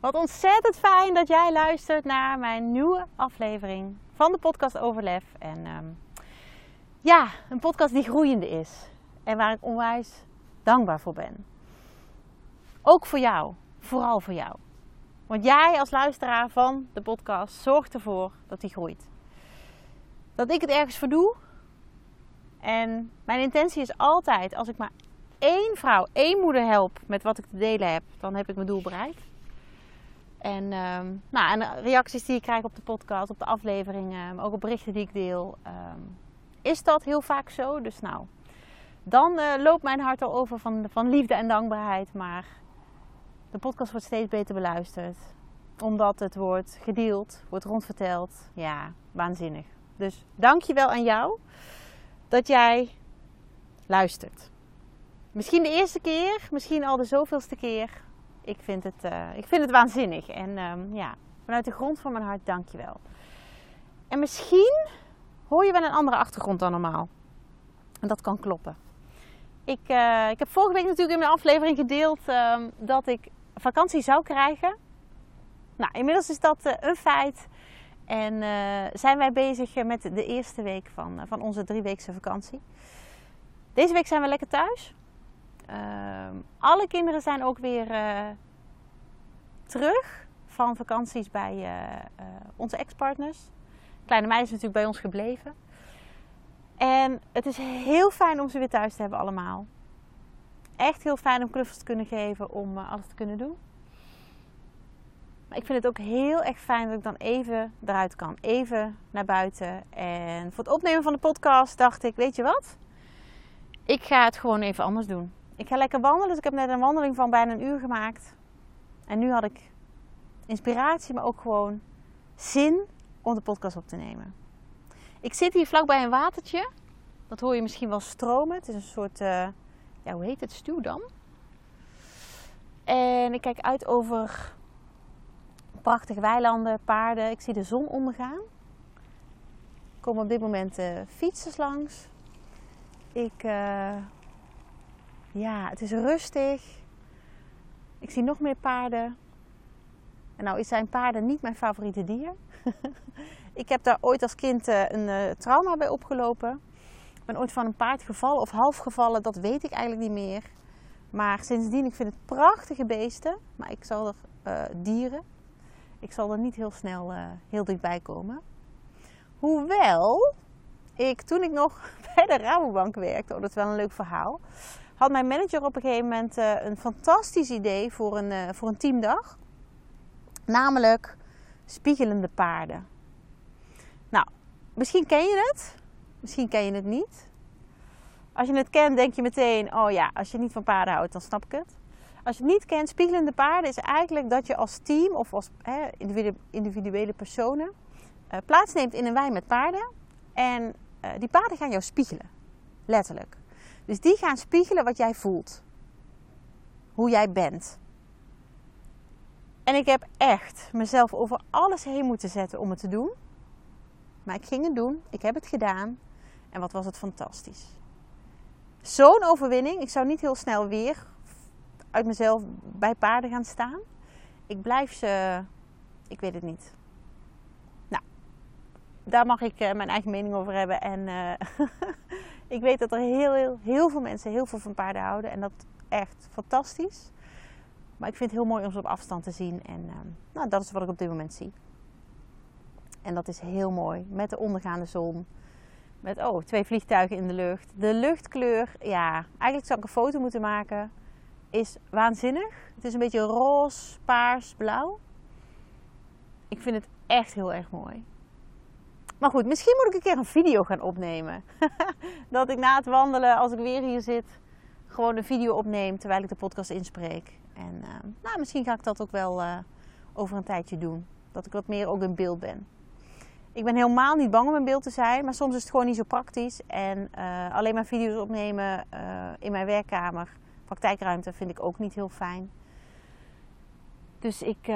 Wat ontzettend fijn dat jij luistert naar mijn nieuwe aflevering van de podcast Overlef. En ehm, ja, een podcast die groeiende is. En waar ik onwijs dankbaar voor ben. Ook voor jou. Vooral voor jou. Want jij als luisteraar van de podcast zorgt ervoor dat die groeit. Dat ik het ergens voor doe. En mijn intentie is altijd, als ik maar één vrouw, één moeder help met wat ik te delen heb, dan heb ik mijn doel bereikt. En, ehm, nou, en de reacties die ik krijg op de podcast, op de afleveringen, maar ook op berichten die ik deel, ehm, is dat heel vaak zo. Dus nou, dan uh, loopt mijn hart al over van, van liefde en dankbaarheid. Maar de podcast wordt steeds beter beluisterd. Omdat het wordt gedeeld, wordt rondverteld. Ja, waanzinnig. Dus dankjewel aan jou dat jij luistert. Misschien de eerste keer, misschien al de zoveelste keer ik vind het, uh, ik vind het waanzinnig. En um, ja, vanuit de grond van mijn hart, dank je wel. En misschien hoor je wel een andere achtergrond dan normaal. En dat kan kloppen. Ik, uh, ik heb vorige week natuurlijk in mijn aflevering gedeeld um, dat ik vakantie zou krijgen. Nou, inmiddels is dat uh, een feit. En zijn wij bezig met de eerste week van, van onze drieweekse vakantie. Deze week zijn we lekker thuis. Uh, alle kinderen zijn ook weer uh, terug van vakanties bij uh, onze ex-partners. Kleine meisje is natuurlijk bij ons gebleven. En het is heel fijn om ze weer thuis te hebben allemaal. Echt heel fijn om knuffels te kunnen geven, om alles te kunnen doen. Maar ik vind het ook heel erg fijn dat ik dan even eruit kan. Even naar buiten. En voor het opnemen van de podcast dacht ik, weet je wat? Ik ga het gewoon even anders doen. Ik ga lekker wandelen. Dus ik heb net een wandeling van bijna een uur gemaakt. En nu had ik inspiratie, maar ook gewoon zin om de podcast op te nemen. Ik zit hier vlakbij een watertje. Dat hoor je misschien wel stromen. Het is een soort, uh, ja, hoe heet het? Stuwdam. En ik kijk uit over prachtige weilanden, paarden. Ik zie de zon ondergaan. Er komen op dit moment uh, fietsers langs. Ik uh, ja, het is rustig. Ik zie nog meer paarden. En nou zijn paarden niet mijn favoriete dier. ik heb daar ooit als kind eh, een uh, trauma bij opgelopen. Ik ben ooit van een paard gevallen of half gevallen, dat weet ik eigenlijk niet meer. Maar sindsdien, ik vind het prachtige beesten. Maar ik zal er uh, dieren. Ik zal er niet heel snel heel dichtbij komen. Hoewel ik toen ik nog bij de Rabobank werkte, oh dat is wel een leuk verhaal had mijn manager op een gegeven moment uh, een fantastisch idee voor een, uh, voor een teamdag. Namelijk spiegelende paarden. Nou, misschien ken je het, misschien ken je het niet. Als je het kent, denk je meteen: oh ja, als je niet van paarden houdt, dan snap ik het. Als je het niet kent, spiegelende paarden is eigenlijk dat je als team of als hè, individuele personen uh, plaatsneemt in een wei met paarden. En die paarden gaan jou spiegelen. Letterlijk. Dus die gaan spiegelen wat jij voelt. Hoe jij bent. En ik heb echt mezelf over alles heen moeten zetten om het te doen. Maar ik ging het doen. Ik heb het gedaan. En wat was het fantastisch. Zo'n overwinning. Ik zou niet heel snel weer uit mezelf bij paarden gaan staan. Ik blijf ze. Ik weet het niet. Nou, daar mag ik eh, mijn eigen mening over hebben. En uh, Ik weet dat er heel, heel, veel mensen heel veel van paarden houden. En dat echt fantastisch. Maar ik vind het heel mooi om ze op afstand te zien. En uh, nou, dat is wat ik op dit moment zie. En dat is heel mooi. Met de ondergaande zon. Met oh, twee vliegtuigen in de lucht. De luchtkleur, ja, eigenlijk zou ik een foto moeten maken. Is waanzinnig. Het is een beetje roze, paars, blauw. Ik vind het echt heel erg mooi. Maar goed, misschien moet ik een keer een video gaan opnemen. dat ik na het wandelen, als ik weer hier zit, gewoon een video opneem terwijl ik de podcast inspreek. En uh, nou, misschien ga ik dat ook wel uh, over een tijdje doen. Dat ik wat meer ook in beeld ben. Ik ben helemaal niet bang om in beeld te zijn, maar soms is het gewoon niet zo praktisch. En uh, alleen maar video's opnemen in mijn werkkamer, praktijkruimte, vind ik ook niet heel fijn. Dus ik,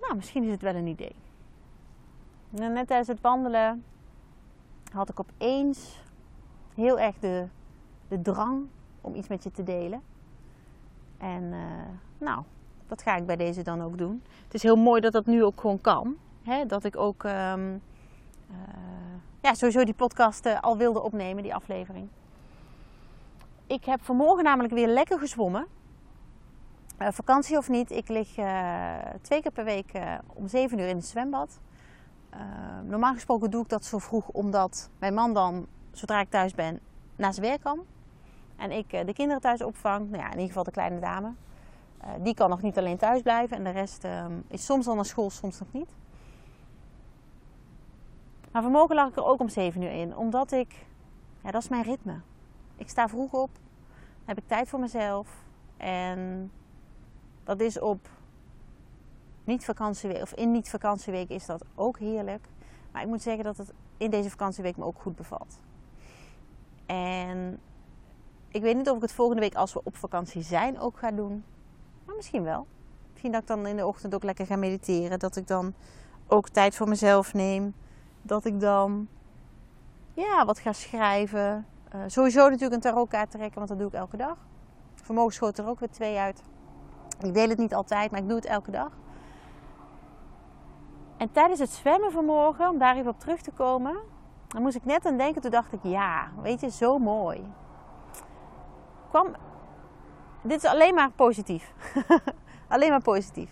nou, misschien is het wel een idee. Net tijdens het wandelen had ik opeens heel erg de, de drang om iets met je te delen. En nou, dat ga ik bij deze dan ook doen. Het is heel mooi dat dat nu ook gewoon kan. Hè? Dat ik ook um, uh, ja, sowieso die podcast uh, al wilde opnemen, die aflevering. Ik heb vanmorgen namelijk weer lekker gezwommen. Vakantie of niet, ik lig twee keer per week om 7 uur in het zwembad. Normaal gesproken doe ik dat zo vroeg omdat mijn man dan, zodra ik thuis ben, naar zijn werk kan. En ik de kinderen thuis opvang. Nou ja, in ieder geval de kleine dame. Uh, die kan nog niet alleen thuis blijven en de rest uh, is soms al naar school, soms nog niet. Maar vanmorgen lag ik er ook om 7 uur in, omdat ik, ja, dat is mijn ritme. Ik sta vroeg op, heb ik tijd voor mezelf en dat is op niet vakantieweek of in niet vakantieweek is dat ook heerlijk. Maar ik moet zeggen dat het in deze vakantieweek me ook goed bevalt. En ik weet niet of ik het volgende week als we op vakantie zijn ook ga doen. Maar misschien wel. Misschien dat ik dan in de ochtend ook lekker ga mediteren. Dat ik dan ook tijd voor mezelf neem. Dat ik dan ja, wat ga schrijven. Uh, sowieso natuurlijk een tarotkaart trekken, want dat doe ik elke dag. Vanmorgen schoot er ook weer twee uit. Ik deel het niet altijd, maar ik doe het elke dag. En tijdens het zwemmen vanmorgen, om daar even op terug te komen, dan moest ik net aan denken. Toen dacht ik, ja, weet je, zo mooi. Kwam dit is alleen maar positief. alleen maar positief.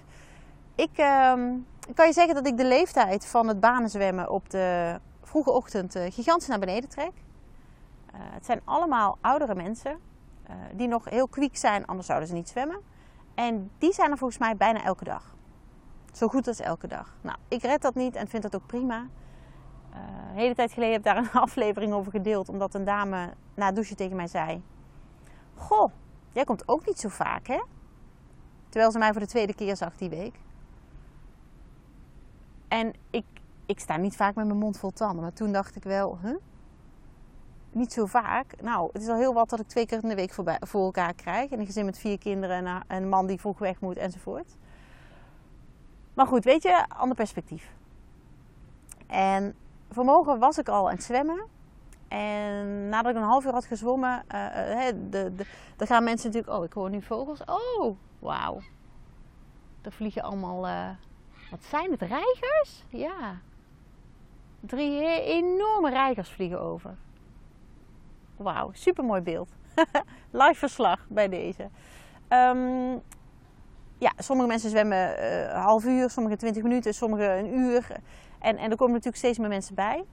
Ik um, kan je zeggen dat ik de leeftijd van het banenzwemmen op de vroege ochtend uh, gigantisch naar beneden trek. Uh, het zijn allemaal oudere mensen uh, die nog heel kwiek zijn, anders zouden ze niet zwemmen. En die zijn er volgens mij bijna elke dag. Zo goed als elke dag. Nou, ik red dat niet en vind dat ook prima. een hele tijd geleden heb ik daar een aflevering over gedeeld, omdat een dame na het douchen tegen mij zei: Goh, Jij komt ook niet zo vaak, hè? Terwijl ze mij voor de tweede keer zag die week. En ik, ik sta niet vaak met mijn mond vol tanden. Maar toen dacht ik wel, huh? Niet zo vaak. Nou, het is al heel wat dat ik twee keer in de week voor, voor elkaar krijg. En een gezin met vier kinderen en een man die vroeg weg moet enzovoort. Maar goed, weet je, ander perspectief. En vanmorgen was ik al aan het zwemmen. En nadat ik een half uur had gezwommen, uh, de, de, dan gaan mensen natuurlijk, oh, ik hoor nu vogels. Oh, wauw. Er vliegen allemaal, uh, wat zijn het, reigers? Ja. Drie enorme reigers vliegen over. Wauw, super mooi beeld. Live verslag bij deze. Um, ja, sommige mensen zwemmen een half uur, sommige 20 minuten, sommige een uur. En, en er komen natuurlijk steeds meer mensen bij.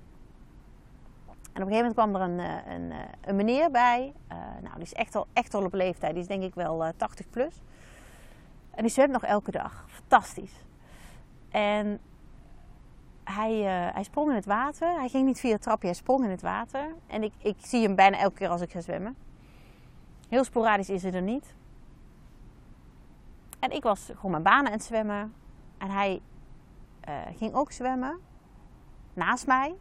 En op een gegeven moment kwam er een, eh, een, eh, een meneer bij. Nou, die is echt al, echt al op leeftijd. Die is denk ik wel uh, 80 plus. En die zwemt nog elke dag. Fantastisch. En hij, hij sprong in het water. Hij ging niet via het trapje, hij sprong in het water. En ik, ik zie hem bijna elke keer als ik ga zwemmen. Heel sporadisch is hij er niet. En ik was gewoon mijn banen aan het zwemmen. En hij ging ook zwemmen. Naast mij.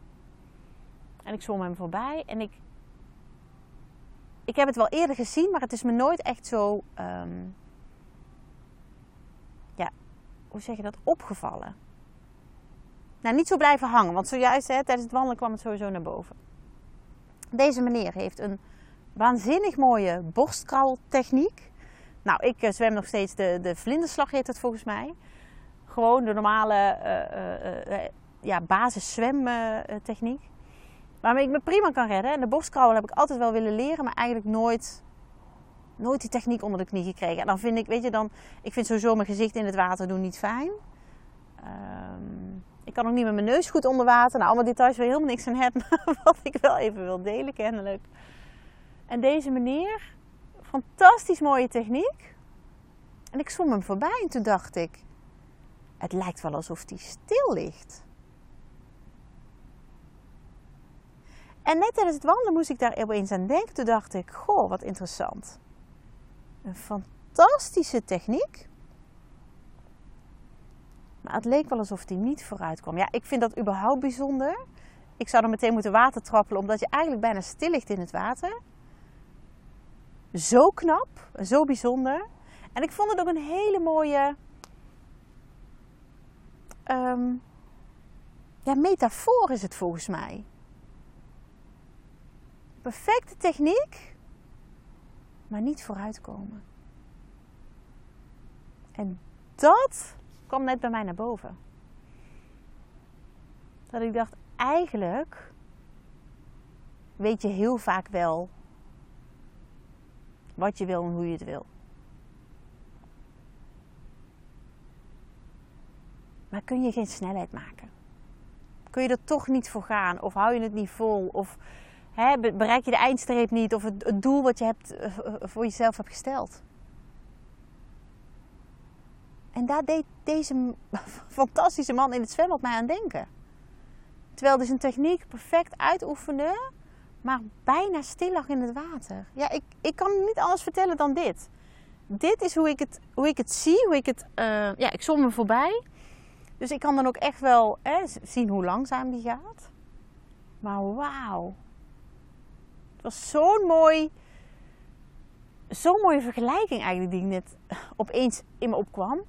En ik zwom hem voorbij. En ik, ik heb het wel eerder gezien, maar het is me nooit echt zo, um, ja, hoe zeg je dat, opgevallen. Nou, niet zo blijven hangen, want zojuist hè, tijdens het wandelen kwam het sowieso naar boven. Deze meneer heeft een waanzinnig mooie borstkrauwtechniek. Nou, ik uh, zwem nog steeds de, de vlinderslag, heet het volgens mij. Gewoon de normale uh, ja, basis. Waarmee ik me prima kan redden. En de borstkrauwen heb ik altijd wel willen leren, maar eigenlijk nooit, nooit die techniek onder de knie gekregen. En dan vind ik, weet je, dan, ik vind sowieso mijn gezicht in het water doen niet fijn. Um, ik kan ook niet met mijn neus goed onder water. Nou, allemaal details waar helemaal niks aan heb, maar wat ik wel even wil delen kennelijk. En deze meneer, fantastisch mooie techniek. En ik zwom hem voorbij en toen dacht ik, het lijkt wel alsof hij stil ligt. En net tijdens het wandelen moest ik daar opeens aan denken. Toen dacht ik, goh, wat interessant. Een fantastische techniek. Maar het leek wel alsof hij niet vooruit kwam. Ja, ik vind dat überhaupt bijzonder. Ik zou er meteen moeten water trappelen, omdat je eigenlijk bijna stil ligt in het water. Zo knap, zo bijzonder. En ik vond het ook een hele mooie um, ja, metafoor is het volgens mij. Perfecte techniek, maar niet vooruitkomen. En dat kwam net bij mij naar boven. Dat ik dacht, eigenlijk weet je heel vaak wel wat je wil en hoe je het wil. Maar kun je geen snelheid maken? Kun je er toch niet voor gaan? Of hou je het niet vol? Of hè, bereik je de eindstreep niet? Of het, doel wat je hebt, eh, voor jezelf hebt gesteld? En daar deed deze fantastische man in het zwembad mij aan denken. Terwijl hij zijn techniek perfect uitoefende, maar bijna stil lag in het water. Ja, ik, ik kan niet anders vertellen dan dit. Dit is hoe ik het, hoe ik het zie, hoe ik het... Uh, ja, ik zom me voorbij. Dus ik kan dan ook echt wel zien hoe langzaam die gaat. Maar wauw. Het was zo'n mooi... Zo'n mooie vergelijking eigenlijk die net opeens in me opkwam.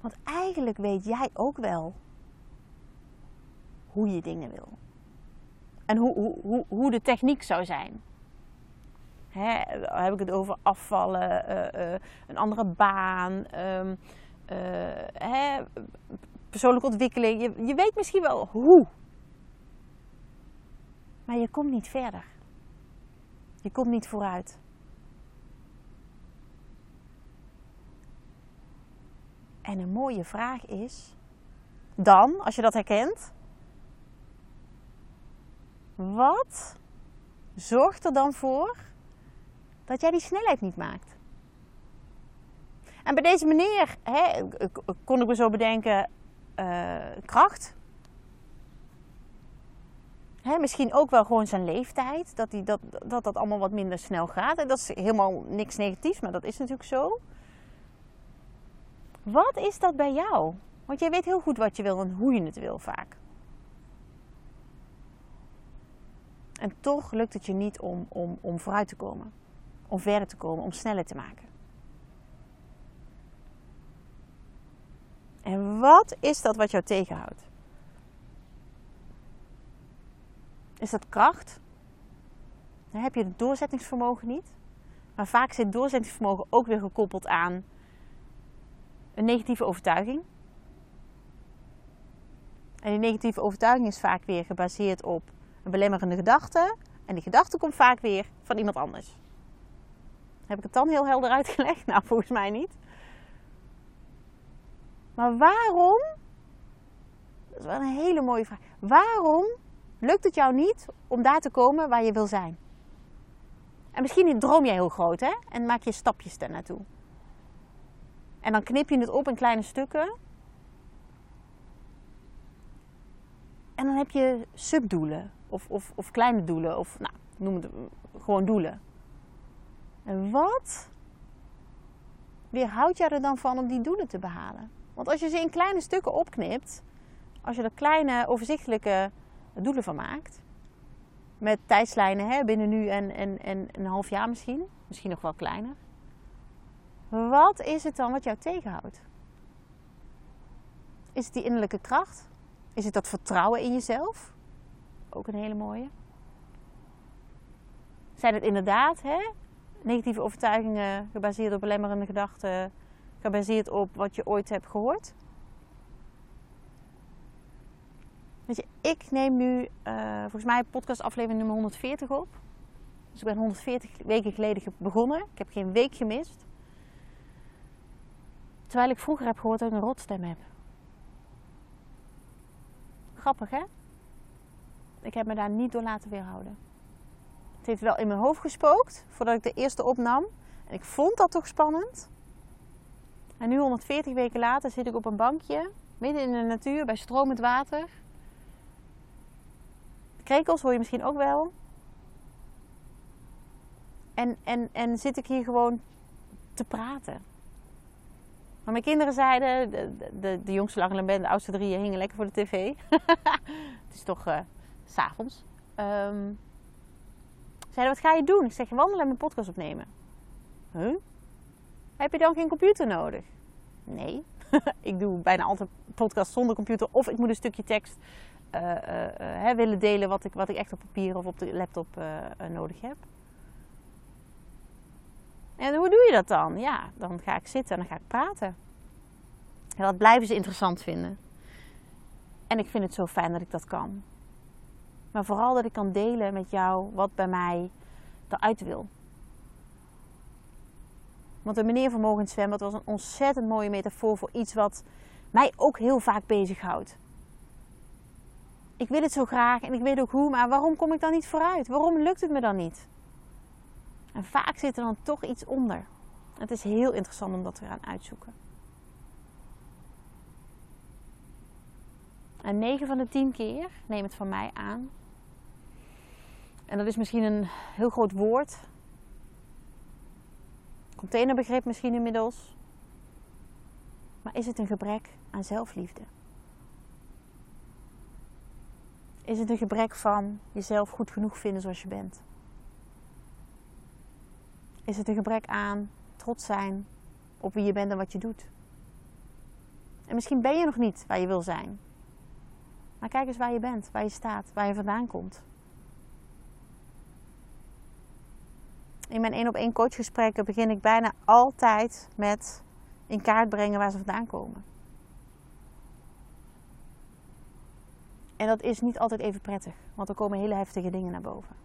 Want eigenlijk weet jij ook wel hoe je dingen wil. En hoe, hoe, hoe, hoe de techniek zou zijn. Hè, heb ik het over afvallen, uh, uh, een andere baan, um, uh, hè, persoonlijke ontwikkeling. Je, je weet misschien wel hoe. Maar je komt niet verder. Je komt niet vooruit. En een mooie vraag is dan, als je dat herkent, wat zorgt er dan voor dat jij die snelheid niet maakt? En bij deze meneer hè, kon ik me zo bedenken, uh, kracht. Misschien ook wel gewoon zijn leeftijd, dat, die, dat, dat dat allemaal wat minder snel gaat. En dat is helemaal niks negatiefs, maar dat is natuurlijk zo. Wat is dat bij jou? Want jij weet heel goed wat je wil en hoe je het wil vaak. En toch lukt het je niet om, om, om vooruit te komen, om verder te komen, om sneller te maken. En wat is dat wat jou tegenhoudt? Is dat kracht? Dan heb je het doorzettingsvermogen niet. Maar vaak zit doorzettingsvermogen ook weer gekoppeld aan een negatieve overtuiging. En die negatieve overtuiging is vaak weer gebaseerd op een belemmerende gedachte. En die gedachte komt vaak weer van iemand anders. Heb ik het dan heel helder uitgelegd? Nou, volgens mij niet. Maar waarom? Dat is wel een hele mooie vraag. Waarom lukt het jou niet om daar te komen waar je wil zijn? En misschien droom jij heel groot, hè? En maak je stapjes daar naartoe. En dan knip je het op in kleine stukken. En dan heb je subdoelen. Of, of, of kleine doelen. Of nou, noem het gewoon doelen. En wat weerhoudt jij er dan van om die doelen te behalen? Want als je ze in kleine stukken opknipt, als je er kleine overzichtelijke doelen van maakt, met tijdslijnen hè, binnen nu en, en, en een half jaar misschien, misschien nog wel kleiner. Wat is het dan wat jou tegenhoudt? Is het die innerlijke kracht? Is het dat vertrouwen in jezelf? Ook een hele mooie. Zijn het inderdaad hè, negatieve overtuigingen gebaseerd op belemmerende gedachten, gebaseerd op wat je ooit hebt gehoord? Weet je, ik neem nu uh, volgens mij podcast aflevering nummer 140 op. Dus ik ben 140 weken geleden begonnen. Ik heb geen week gemist. Terwijl ik vroeger heb gehoord dat ik een rotstem heb. Grappig hè? Ik heb me daar niet door laten weerhouden. Het heeft wel in mijn hoofd gespookt voordat ik de eerste opnam. En ik vond dat toch spannend. En nu 140 weken later zit ik op een bankje, midden in de natuur, bij stromend water. krekels hoor je misschien ook wel. En, en, en zit ik hier gewoon te praten. Maar mijn kinderen zeiden, de, de, de jongste lang en de oudste drie hingen lekker voor de tv. het is toch uh, s'avonds. Um, zeiden, wat ga je doen? Ik zeg, wandelen en mijn podcast opnemen. Huh? Heb je dan geen computer nodig? Nee. ik doe bijna altijd podcast zonder computer. Of ik moet een stukje tekst uh, uh, willen delen wat ik, wat ik echt op papier of op de laptop nodig heb. En hoe doe je dat dan? Ja, dan ga ik zitten en dan ga ik praten. En dat blijven ze interessant vinden. En ik vind het zo fijn dat ik dat kan. Maar vooral dat ik kan delen met jou wat bij mij eruit wil. Want de meneer Mogen Zwembad was een ontzettend mooie metafoor voor iets wat mij ook heel vaak bezighoudt. Ik wil het zo graag en ik weet ook hoe, maar waarom kom ik dan niet vooruit? Waarom lukt het me dan niet? En vaak zit er dan toch iets onder. Het is heel interessant om dat te gaan uitzoeken. En 9 van de 10 keer, neem het van mij aan. En dat is misschien een heel groot woord. Containerbegrip misschien inmiddels. Maar is het een gebrek aan zelfliefde? Is het een gebrek van jezelf goed genoeg vinden zoals je bent? Is het een gebrek aan trots zijn op wie je bent en wat je doet? En misschien ben je nog niet waar je wil zijn. Maar kijk eens waar je bent, waar je staat, waar je vandaan komt. In mijn één op één coachgesprekken begin ik bijna altijd met in kaart brengen waar ze vandaan komen. En dat is niet altijd even prettig, want er komen hele heftige dingen naar boven.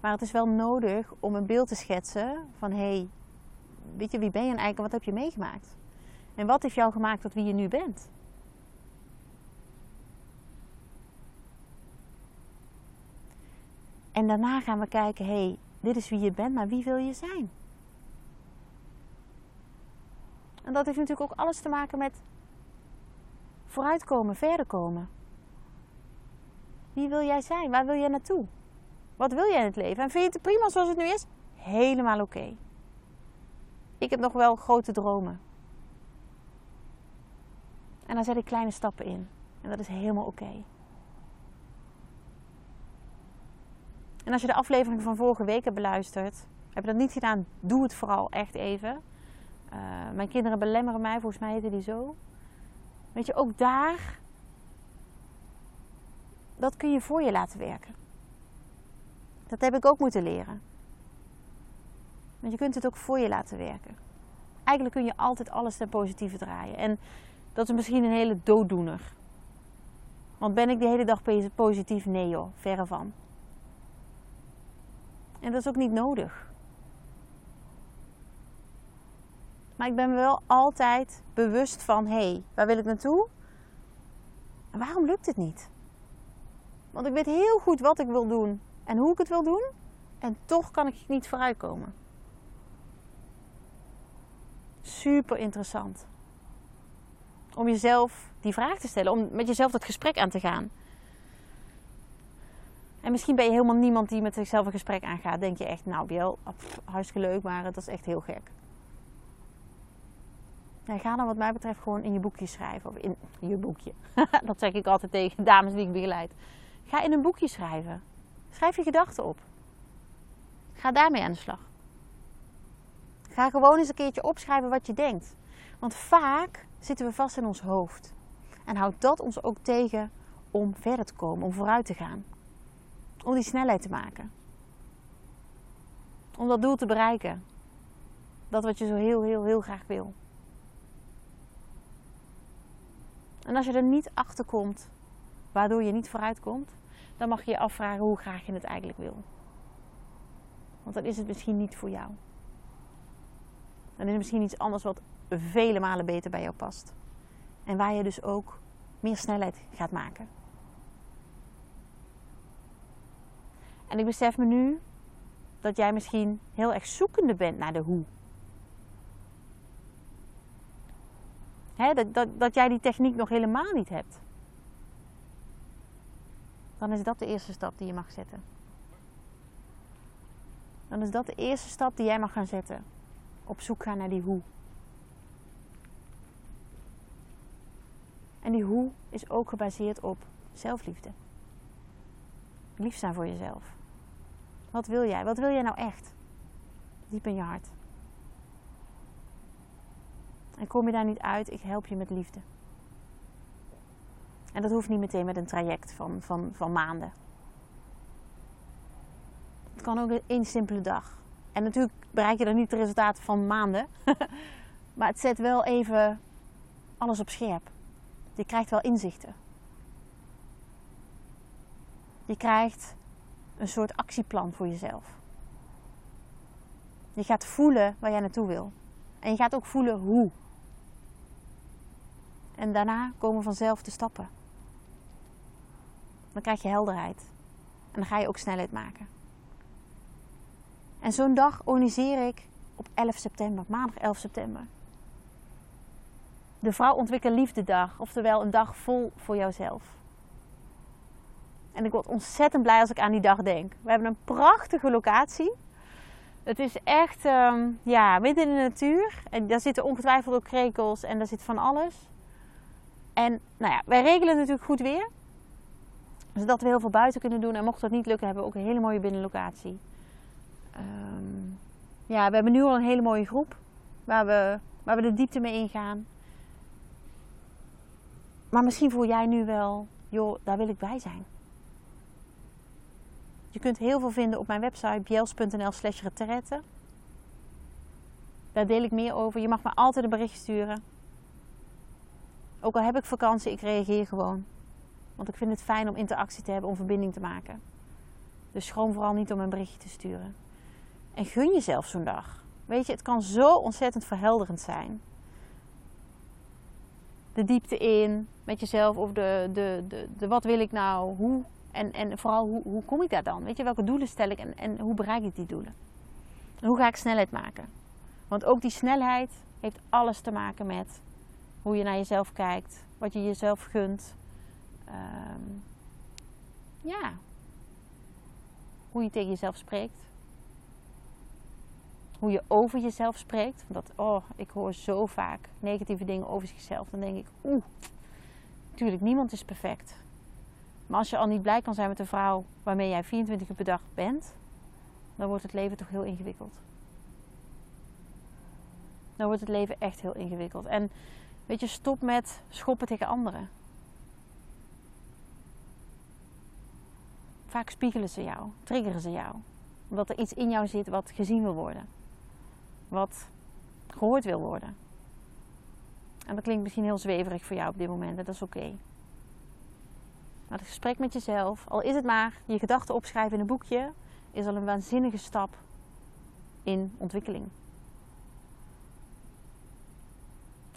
Maar het is wel nodig om een beeld te schetsen van hé, hey, weet je, wie ben je eigenlijk en wat heb je meegemaakt? En wat heeft jou gemaakt tot wie je nu bent? En daarna gaan we kijken, hé, hey, dit is wie je bent, maar wie wil je zijn? En dat heeft natuurlijk ook alles te maken met vooruitkomen, verder komen. Wie wil jij zijn? Waar wil jij naartoe? Wat wil jij in het leven? En vind je het prima zoals het nu is? Helemaal oké. Ik heb nog wel grote dromen. En daar zet ik kleine stappen in. En dat is helemaal oké. En als je de aflevering van vorige week hebt beluisterd, heb je dat niet gedaan, doe het vooral echt even. Uh, mijn kinderen belemmeren mij, volgens mij heette die zo. Weet je, ook daar, dat kun je voor je laten werken. Dat heb ik ook moeten leren. Want je kunt het ook voor je laten werken. Eigenlijk kun je altijd alles ten positieve draaien. En dat is misschien een hele dooddoener. Want ben ik de hele dag positief? Nee joh, verre van. En dat is ook niet nodig. Maar ik ben wel altijd bewust van: hé, hey, waar wil ik naartoe? En waarom lukt het niet? Want ik weet heel goed wat ik wil doen en hoe ik het wil doen. En toch kan ik niet vooruitkomen. Super interessant. Om jezelf die vraag te stellen, om met jezelf dat gesprek aan te gaan. En misschien ben je helemaal niemand die met zichzelf een gesprek aangaat. Denk je echt, nou Biel, hartstikke leuk, maar dat is echt heel gek. Ga dan wat mij betreft gewoon in je boekje schrijven. Of in je boekje. dat zeg ik altijd tegen dames die ik begeleid. Ga in een boekje schrijven. Schrijf je gedachten op. Ga daarmee aan de slag. Ga gewoon eens een keertje opschrijven wat je denkt. Want vaak zitten we vast in ons hoofd. En houdt dat ons ook tegen om verder te komen, om vooruit te gaan. Om die snelheid te maken. Om dat doel te bereiken. Dat wat je zo heel, heel, heel graag wil. En als je er niet achter komt waardoor je niet vooruit komt, dan mag je je afvragen hoe graag je het eigenlijk wil. Want dan is het misschien niet voor jou. Dan is het misschien iets anders wat vele malen beter bij jou past. En waar je dus ook meer snelheid gaat maken. En ik besef me nu dat jij misschien heel erg zoekende bent naar de hoe. dat, dat, dat jij die techniek nog helemaal niet hebt dan is dat de eerste stap die je mag zetten. Dan is dat de eerste stap die jij mag gaan zetten. Op zoek gaan naar die hoe. En die hoe is ook gebaseerd op zelfliefde. Lief zijn voor jezelf. Wat wil jij? Wat wil jij nou echt? Diep in je hart. En kom je daar niet uit, ik help je met liefde. En dat hoeft niet meteen met een traject van, van, van maanden. Het kan ook één simpele dag. En natuurlijk bereik je dan niet het resultaat van maanden. maar het zet wel even alles op scherp. Je krijgt wel inzichten. Je krijgt een soort actieplan voor jezelf. Je gaat voelen waar jij naartoe wil. En je gaat ook voelen hoe. En daarna komen vanzelf de stappen. Dan krijg je helderheid. En dan ga je ook snelheid maken. En zo'n dag organiseer ik op 11 september, maandag 11 september. De Vrouw Ontwikkel Liefde Dag, oftewel een dag vol voor jouzelf. En ik word ontzettend blij als ik aan die dag denk. We hebben een prachtige locatie. Het is echt ehm, ja, midden in de natuur. En daar zitten ongetwijfeld ook krekels en daar zit van alles. En nou ja, wij regelen natuurlijk goed weer. Zodat we heel veel buiten kunnen doen. En mocht dat niet lukken, hebben we ook een hele mooie binnenlocatie. Um, ja, we hebben nu al een hele mooie groep. Waar we, waar we de diepte mee ingaan. Maar misschien voel jij nu wel, joh, daar wil ik bij zijn. Je kunt heel veel vinden op mijn website bjels.nl slash retraite. Daar deel ik meer over. Je mag me altijd een bericht sturen. Ook al heb ik vakantie, ik reageer gewoon. Want ik vind het fijn om interactie te hebben, om verbinding te maken. Dus gewoon vooral niet om een berichtje te sturen. En gun jezelf zo'n dag. Weet je, het kan zo ontzettend verhelderend zijn. De diepte in met jezelf of de, de, de, de wat wil ik nou, hoe en, en vooral hoe, hoe kom ik daar dan? Weet je, welke doelen stel ik en, en hoe bereik ik die doelen? En hoe ga ik snelheid maken? Want ook die snelheid heeft alles te maken met hoe je naar jezelf kijkt, wat je jezelf gunt. Ehm, ja, hoe je tegen jezelf spreekt. Hoe je over jezelf spreekt. Want dat, oh, ik hoor zo vaak negatieve dingen over zichzelf. Dan denk ik, oeh, natuurlijk, niemand is perfect. Maar als je al niet blij kan zijn met de vrouw waarmee jij 24 uur per dag bent, dan wordt het leven toch heel ingewikkeld. Dan wordt het leven echt heel ingewikkeld. En weet je, stop met schoppen tegen anderen. Vaak spiegelen ze jou, triggeren ze jou. Omdat er iets in jou zit wat gezien wil worden. Wat gehoord wil worden. En dat klinkt misschien heel zweverig voor jou op dit moment. Dat is oké. Maar het gesprek met jezelf, al is het maar je gedachten opschrijven in een boekje, is al een waanzinnige stap in ontwikkeling.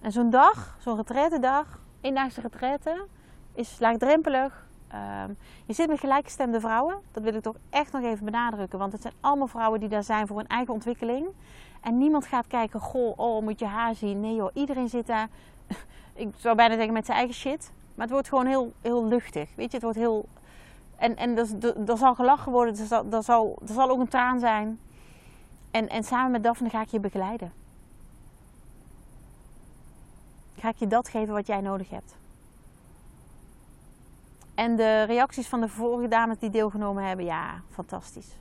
En zo'n dag, zo'n retraite dag, eendaagse retraite, is laagdrempelig. Um, je zit met gelijkgestemde vrouwen. Dat wil ik toch echt nog even benadrukken. Want het zijn allemaal vrouwen die daar zijn voor hun eigen ontwikkeling. En niemand gaat kijken, goh, oh, moet je haar zien. Nee joh, iedereen zit daar, ik zou bijna zeggen met zijn eigen shit. Maar het wordt gewoon heel, heel luchtig. Weet je, het wordt heel. En, en er, zal gelachen worden, er zal, er, zal, er zal ook een traan zijn. En, en samen met Daphne ga ik je begeleiden. Ga ik je dat geven wat jij nodig hebt. En de reacties van de vorige dames die deelgenomen hebben, ja, fantastisch.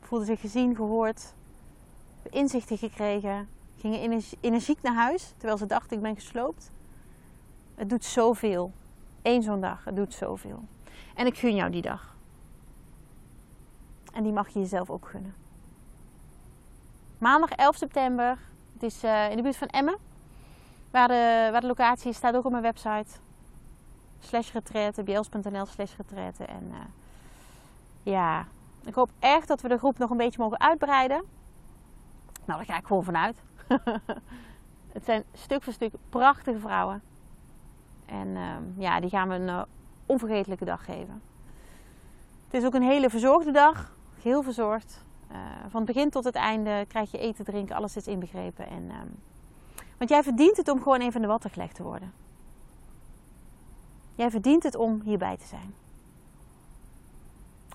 Voelden zich gezien, gehoord, inzichten gekregen, gingen energiek naar huis terwijl ze dachten ik ben gesloopt. Het doet zoveel. Eén zo'n dag, het doet zoveel. En ik gun jou die dag. En die mag je jezelf ook gunnen. Maandag 11 september. Het is uh, in de buurt van Emmen. Waar de, locatie is, staat ook op mijn website. Slash retraite, bjels.nl slash retraite. En uh, ja, ik hoop echt dat we de groep nog een beetje mogen uitbreiden. Nou, daar ga ik gewoon vanuit. het zijn stuk voor stuk prachtige vrouwen. En ehm, ja, die gaan we een uh, onvergetelijke dag geven. Het is ook een hele verzorgde dag. Heel verzorgd. Uh, van het begin tot het einde krijg je eten, drinken, alles is inbegrepen. En, um, want jij verdient het om gewoon even in de watten gelegd te worden. Jij verdient het om hierbij te zijn.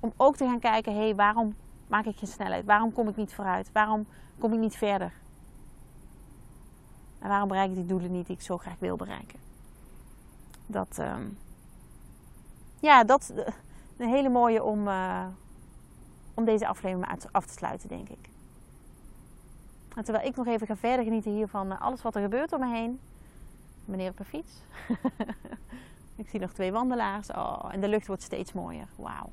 Om ook te gaan kijken, hé, hey, waarom maak ik geen snelheid? Waarom kom ik niet vooruit? Waarom kom ik niet verder? En waarom bereik ik die doelen niet die ik zo graag wil bereiken? Dat, ehm, ja, dat is een hele mooie om, uh, om deze aflevering af te sluiten, denk ik. Terwijl ik nog even ga verder genieten hier van eh, alles wat er gebeurt om me heen. Meneer op een fiets. ik zie nog twee wandelaars. Oh, en de lucht wordt steeds mooier. Wauw.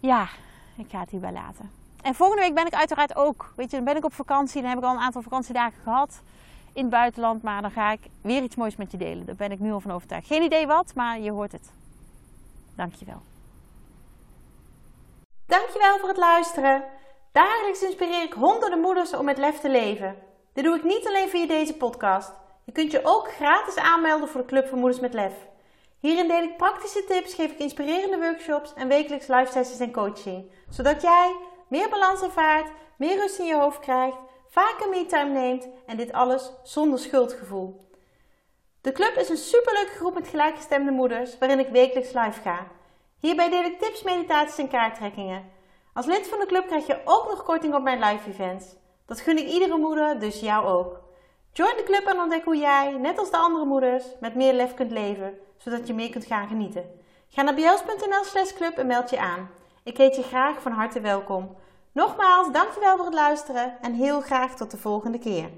Ja, ik ga het hierbij laten. En volgende week ben ik uiteraard ook. Weet je, dan ben ik op vakantie. Dan heb ik al een aantal vakantiedagen gehad in het buitenland. Maar dan ga ik weer iets moois met je delen. Daar ben ik nu al van overtuigd. Geen idee wat, maar je hoort het. Dankjewel. Dankjewel voor het luisteren. Dagelijks inspireer ik honderden moeders om met lef te leven. Dit doe ik niet alleen via deze podcast. Je kunt je ook gratis aanmelden voor de Club van Moeders met Lef. Hierin deel ik praktische tips, geef ik inspirerende workshops en wekelijks live sessies en coaching. Zodat jij meer balans ervaart, meer rust in je hoofd krijgt, vaker me-time neemt en dit alles zonder schuldgevoel. De club is een superleuke groep met gelijkgestemde moeders waarin ik wekelijks live ga. Hierbij deel ik tips, meditaties en kaarttrekkingen. Als lid van de club krijg je ook nog korting op mijn live events. Dat gun ik iedere moeder, dus jou ook. Join de club en ontdek hoe jij, net als de andere moeders, met meer lef kunt leven, zodat je meer kunt gaan genieten. Ga naar bjels.nl slash club en meld je aan. Ik heet je graag van harte welkom. Nogmaals, dankjewel voor het luisteren en heel graag tot de volgende keer.